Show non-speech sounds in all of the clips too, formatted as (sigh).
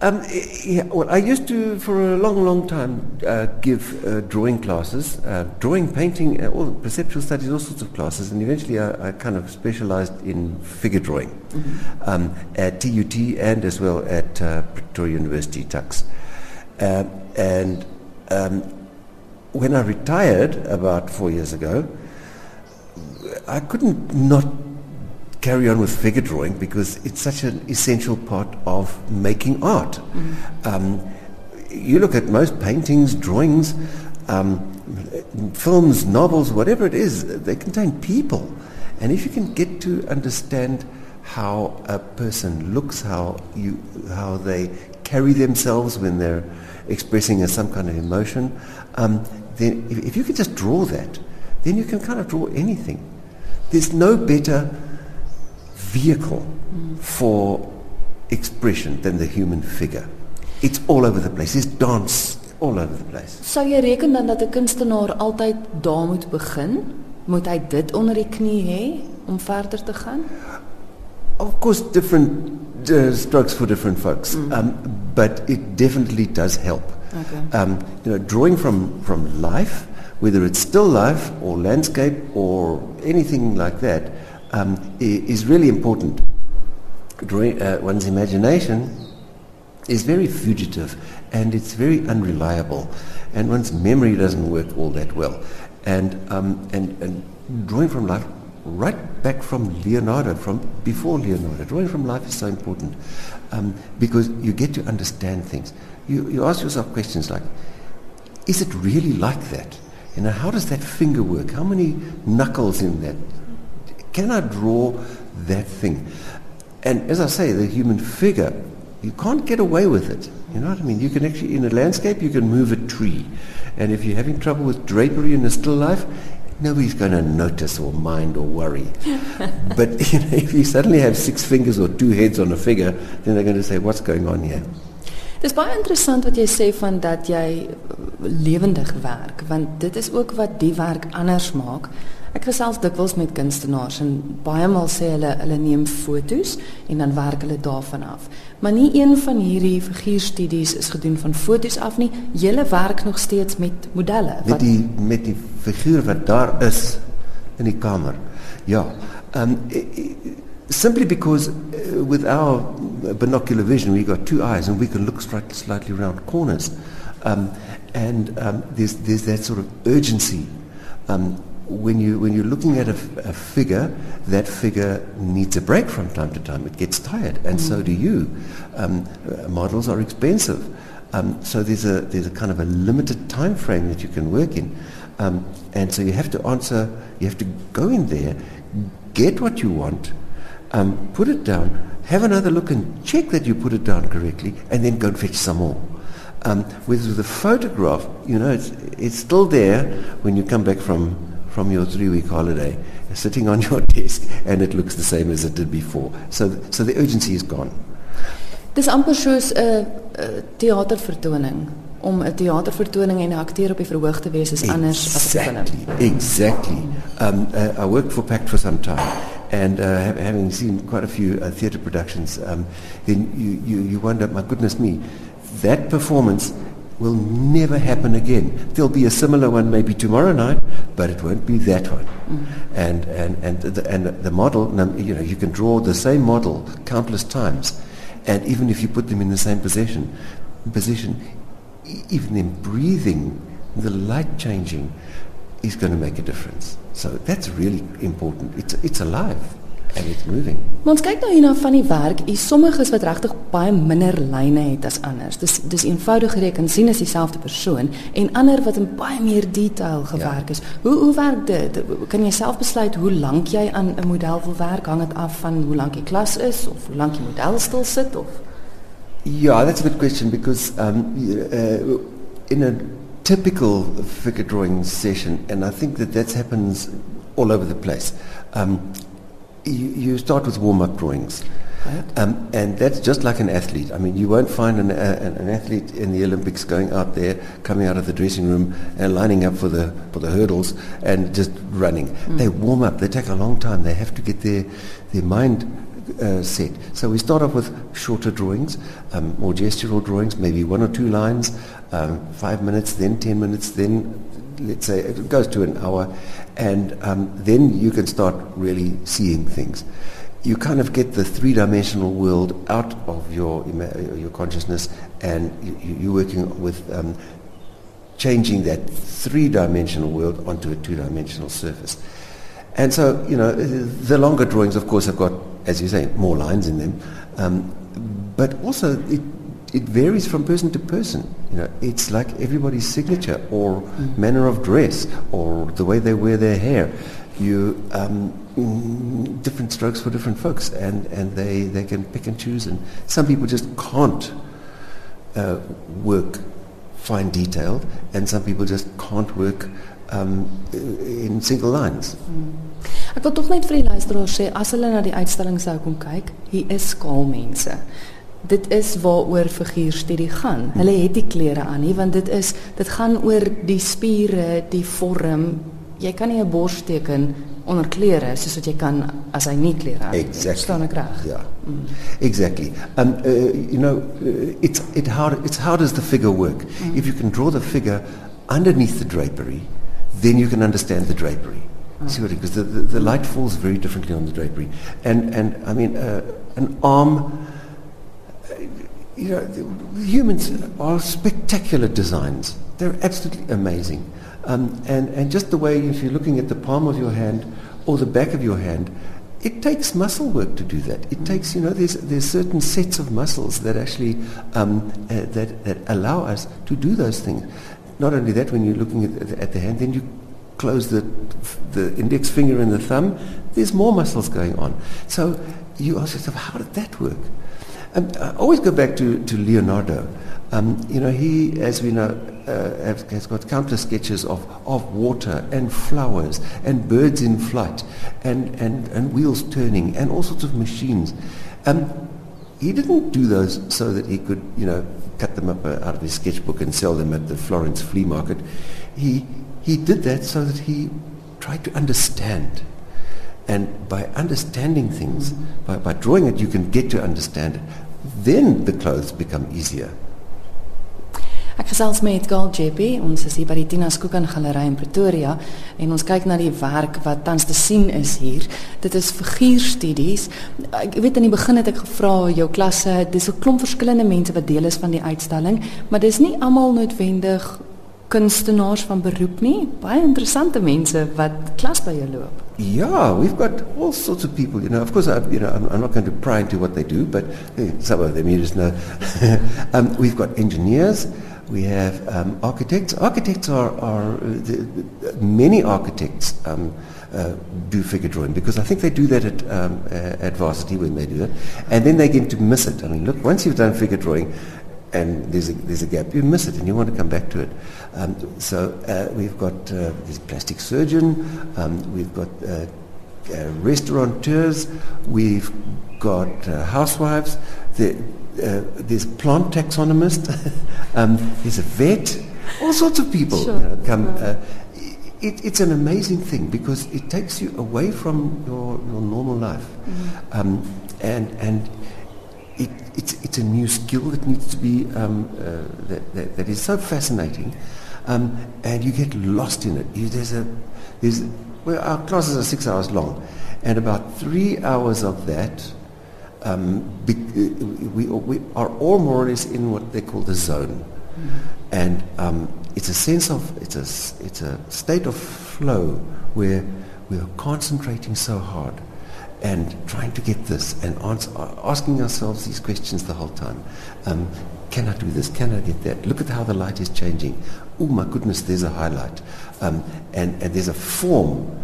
Um, yeah, well, I used to, for a long, long time, uh, give uh, drawing classes, uh, drawing, painting, uh, all perceptual studies, all sorts of classes, and eventually I, I kind of specialized in figure drawing mm-hmm. um, at TUT and as well at uh, Pretoria University, Tuks. Uh, and um, when I retired about four years ago, I couldn't not carry on with figure drawing because it's such an essential part of making art. Mm. Um, you look at most paintings, drawings, um, films, novels, whatever it is, they contain people. And if you can get to understand how a person looks, how, you, how they carry themselves when they're expressing a, some kind of emotion, um, then if, if you can just draw that, then you can kind of draw anything. There's no better vehicle for expression than the human figure. It's all over the place. It's dance all over the place. Sou jy reken dan dat 'n kunstenaar altyd daar moet begin? Moet hy dit onder die knie hê om verder te gaan? Of course different uh, strokes for different folks. Mm. Um, but it definitely does help. Okay. Um, you know, drawing from from life, whether it's still life or landscape or anything like that, um, is really important. Uh, one's imagination is very fugitive and it's very unreliable, and one's memory doesn't work all that well. And, um, and, and drawing from life, right back from Leonardo, from before Leonardo, drawing from life is so important um, because you get to understand things. You, you ask yourself questions like, is it really like that? You know, how does that finger work? How many knuckles in that? Can I draw that thing? And as I say, the human figure, you can't get away with it. You know what I mean? You can actually, in a landscape, you can move a tree. And if you're having trouble with drapery in a still life, nobody's going to notice or mind or worry. (laughs) but (laughs) you know, if you suddenly have six fingers or two heads on a figure, then they're going to say, what's going on here? Dis baie interessant wat jy sê van dat jy lewendig werk want dit is ook wat die werk anders maak. Ek gesels dikwels met kunstenaars en baie maal sê hulle hulle neem fotos en dan werk hulle daarvan af. Maar nie een van hierdie figuurstudies is gedoen van fotos af nie. Julle werk nog steeds met modelle. Met die met die figuur wat daar is in die kamer. Ja. Um simply because uh, with our binocular vision we got two eyes and we can look slightly, slightly around corners. Um and um there's there's that sort of urgency um when you when you're looking at a, a, figure, that figure needs a break from time to time. It gets tired, and mm. so do you. Um, uh, models are expensive, um, so there's a there's a kind of a limited time frame that you can work in, um, and so you have to answer. You have to go in there, get what you want, um, put it down, have another look, and check that you put it down correctly, and then go and fetch some more. Um, with the photograph, you know, it's, it's still there when you come back from from your three-week holiday sitting on your (laughs) desk and it looks the same as it did before. So, so the urgency is gone. Dis amper soos 'n teatervertoning om 'n teatervertoning en 'n akteur op die verhoog te wees is exactly, anders as 'n film. Exactly. Um, uh, I worked for PACT for some time and uh, having seen quite a few uh, theater productions um, then you, you, you wonder my goodness me that performance will never happen again. There'll be a similar one maybe tomorrow night, but it won't be that one. Mm. And, and, and, the, and the model, you know, you can draw the same model countless times. And even if you put them in the same position, position even in breathing, the light changing is going to make a difference. So that's really important. It's, it's alive. And it's moving. Ons kyk nou hierna van die werk. Hier sommiges wat regtig baie minder lyne het as anders. Dis dis eenvoudig reken sien is dieselfde persoon en ander wat in baie meer detail gewerk ja. is. Hoe hoe werk dit? Kan jy self besluit hoe lank jy aan 'n model wil werk? Hang dit af van hoe lank die klas is of hoe lank die model stil sit of Yeah, that's a good question because um, uh, in a typical figure drawing session, and I think that that happens all over the place. Um, you, you start with warm-up drawings. Um, and that's just like an athlete. I mean, you won't find an, uh, an, athlete in the Olympics going out there, coming out of the dressing room and lining up for the, for the hurdles and just running. Mm. They warm up. They take a long time. They have to get their, their mind uh, set. So we start off with shorter drawings, um, more gestural drawings, maybe one or two lines, um, five minutes, then ten minutes, then let's say it goes to an hour, and um, then you can start really seeing things. You kind of get the three-dimensional world out of your your consciousness, and you, are working with um, changing that three-dimensional world onto a two-dimensional surface. And so, you know, the longer drawings, of course, have got, as you say, more lines in them. Um, but also, it, it varies from person to person. You know, it's like everybody's signature or mm. manner of dress or the way they wear their hair. You um, different strokes for different folks, and, and they, they can pick and choose. And some people just can't uh, work fine detailed, and some people just can't work um, in single lines. Mm. Ek wil tog net vir die luisteraars sê as hulle na die uitstalling sou kom kyk, hier is skaal mense. Dit is waaroor figuurstudie gaan. Hulle het die klere aan nie want dit is dit gaan oor die spiere, die vorm. Jy kan nie 'n bors teken onder klere soos wat jy kan as hy nie klere het. Exactly. Staan ek reg? Ja. Mm. Exactly. Um uh, you know uh, it's it how it's how does the figure work? Mm. If you can draw the figure underneath the drapery, then you can understand the drapery. Mm. See what because the, the, the, light falls very differently on the drapery, and and I mean uh, an arm. You know, humans are spectacular designs. They're absolutely amazing. Um, and, and just the way, if you're looking at the palm of your hand or the back of your hand, it takes muscle work to do that. It takes, you know, there's, there's certain sets of muscles that actually um, uh, that, that allow us to do those things. Not only that, when you're looking at, at the hand, then you close the, the index finger and the thumb, there's more muscles going on. So you ask yourself, how did that work? And I always go back to, to Leonardo. Um, you know, he, as we know, uh, has, has, got countless sketches of, of water and flowers and birds in flight and, and, and wheels turning and all sorts of machines. Um, he didn't do those so that he could, you know, cut them up uh, out of his sketchbook and sell them at the Florence flea market. He, he did that so that he tried to understand. And by understanding things, by, by drawing it, you can get to understand it. Then the clothes become easier. Ek gesels met Gaal JP, ons is hier by die Tina Skookan Galery in Pretoria en ons kyk na die werk wat tans te sien is hier. Dit is figuurstudies. Ek weet aan die begin het ek gevra jou klasse, dis 'n klomp verskillende mense wat deel is van die uitstalling, maar dis nie almal noodwendig kunstenaars van beroep nie. Baie interessante mense wat klas by jou loop. Yeah, we've got all sorts of people. You know, of course, I, you know, I'm, I'm, not going to pry into what they do, but hey, some of them you just know. (laughs) um, we've got engineers. We have um, architects. Architects are, are the, the, many architects um, uh, do figure drawing because I think they do that at, um, uh, at varsity when they do it, and then they get to miss it. I mean, look, once you've done figure drawing, and there's a, there's a gap, you miss it, and you want to come back to it. Um, so uh, we've got uh, this plastic surgeon, um, we've got uh, uh, restaurateurs, we've got housewives. The, uh, there's plant taxonomist, (laughs) um, there's a vet, all sorts of people sure. you know, come. Uh, it, it's an amazing thing because it takes you away from your, your normal life, mm-hmm. um, and and it, it's it's a new skill that needs to be um, uh, that, that, that is so fascinating, um, and you get lost in it. You, there's a there's well, our classes are six hours long, and about three hours of that um, be, we, we, are all more or less in what they call the zone. Mm-hmm. And um, it's a sense of, it's a, it's a state of flow where we are concentrating so hard and trying to get this and answer, asking ourselves these questions the whole time. Um, can I do this? Can I get that? Look at how the light is changing. Oh my goodness, there's a highlight. Um, and, and there's a form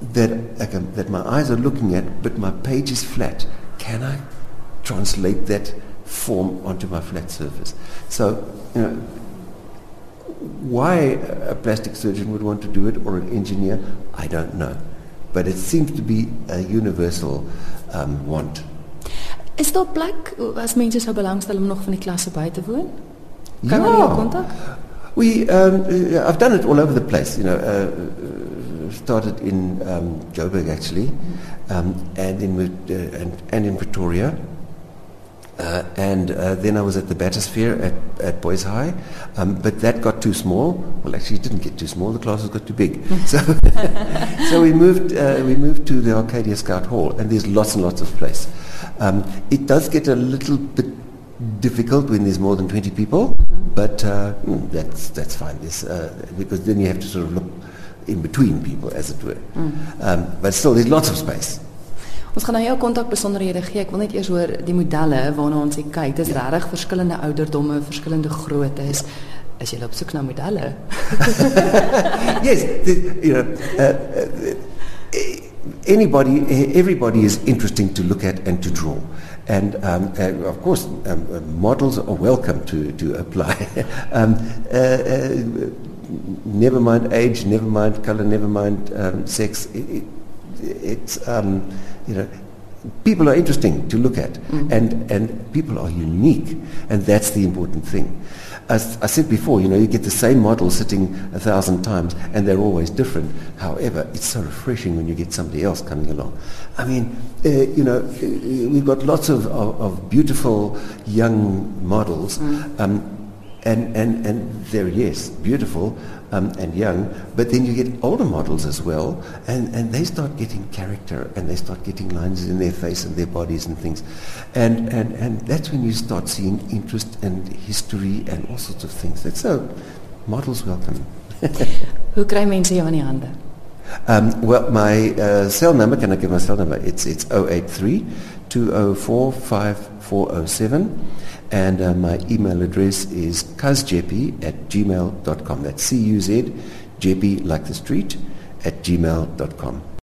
that, can, that my eyes are looking at, but my page is flat can I translate that form onto my flat surface? So, you know, why a plastic surgeon would want to do it or an engineer, I don't know. But it seems to be a universal um, want. Is daar plek as mense sou belangstel om nog van die klasse by te woon? Kan ja. hulle kontak? We, um, I've done it all over the place. You know, uh, started in um, Joburg actually, um, and in uh, and, and in Pretoria. Uh, and uh, then I was at the Batosphere at, at Boys High, um, but that got too small. Well, actually, it didn't get too small. The classes got too big. (laughs) so, (laughs) so we moved. Uh, we moved to the Arcadia Scout Hall, and there's lots and lots of place. Um, it does get a little bit difficult when there's more than 20 people, but uh, mm, that's that's fine. Uh, because then you have to sort of look in between people, as it were. Mm. Um, but still, there's lots of space. Ons gaan nou jou kontak besonderhede gee. Ek wil net eers hoor die modelle waarna ons kyk. Dis ja. regtig verskillende ouderdomme, verskillende groottes. Ja. Is jy op soek na modelle? (laughs) yes, you know, uh, uh, anybody everybody is interesting to look at and to draw. And um, uh, of course, um, uh, models are welcome to, to apply. (laughs) um, uh, never mind age, never mind color, never mind um, sex. It's um, you know, people are interesting to look at, mm. and and people are unique, and that's the important thing. As I said before, you know, you get the same model sitting a thousand times, and they're always different. However, it's so refreshing when you get somebody else coming along. I mean, uh, you know, uh, we've got lots of, of, of beautiful young models. Mm. Um, and, and, and they're, yes, beautiful um, and young, but then you get older models as well, and, and they start getting character and they start getting lines in their face and their bodies and things. And, and, and that's when you start seeing interest and history and all sorts of things. That's so, models welcome. (laughs) Hoe kry mense jou aan die hande? Um, well, my uh, cell number, can I give my cell number? It's, it's 083 204 5407. And uh, my email address is cuzjeppy at gmail.com. That's C-U-Z, Jeppy like the street, at gmail.com.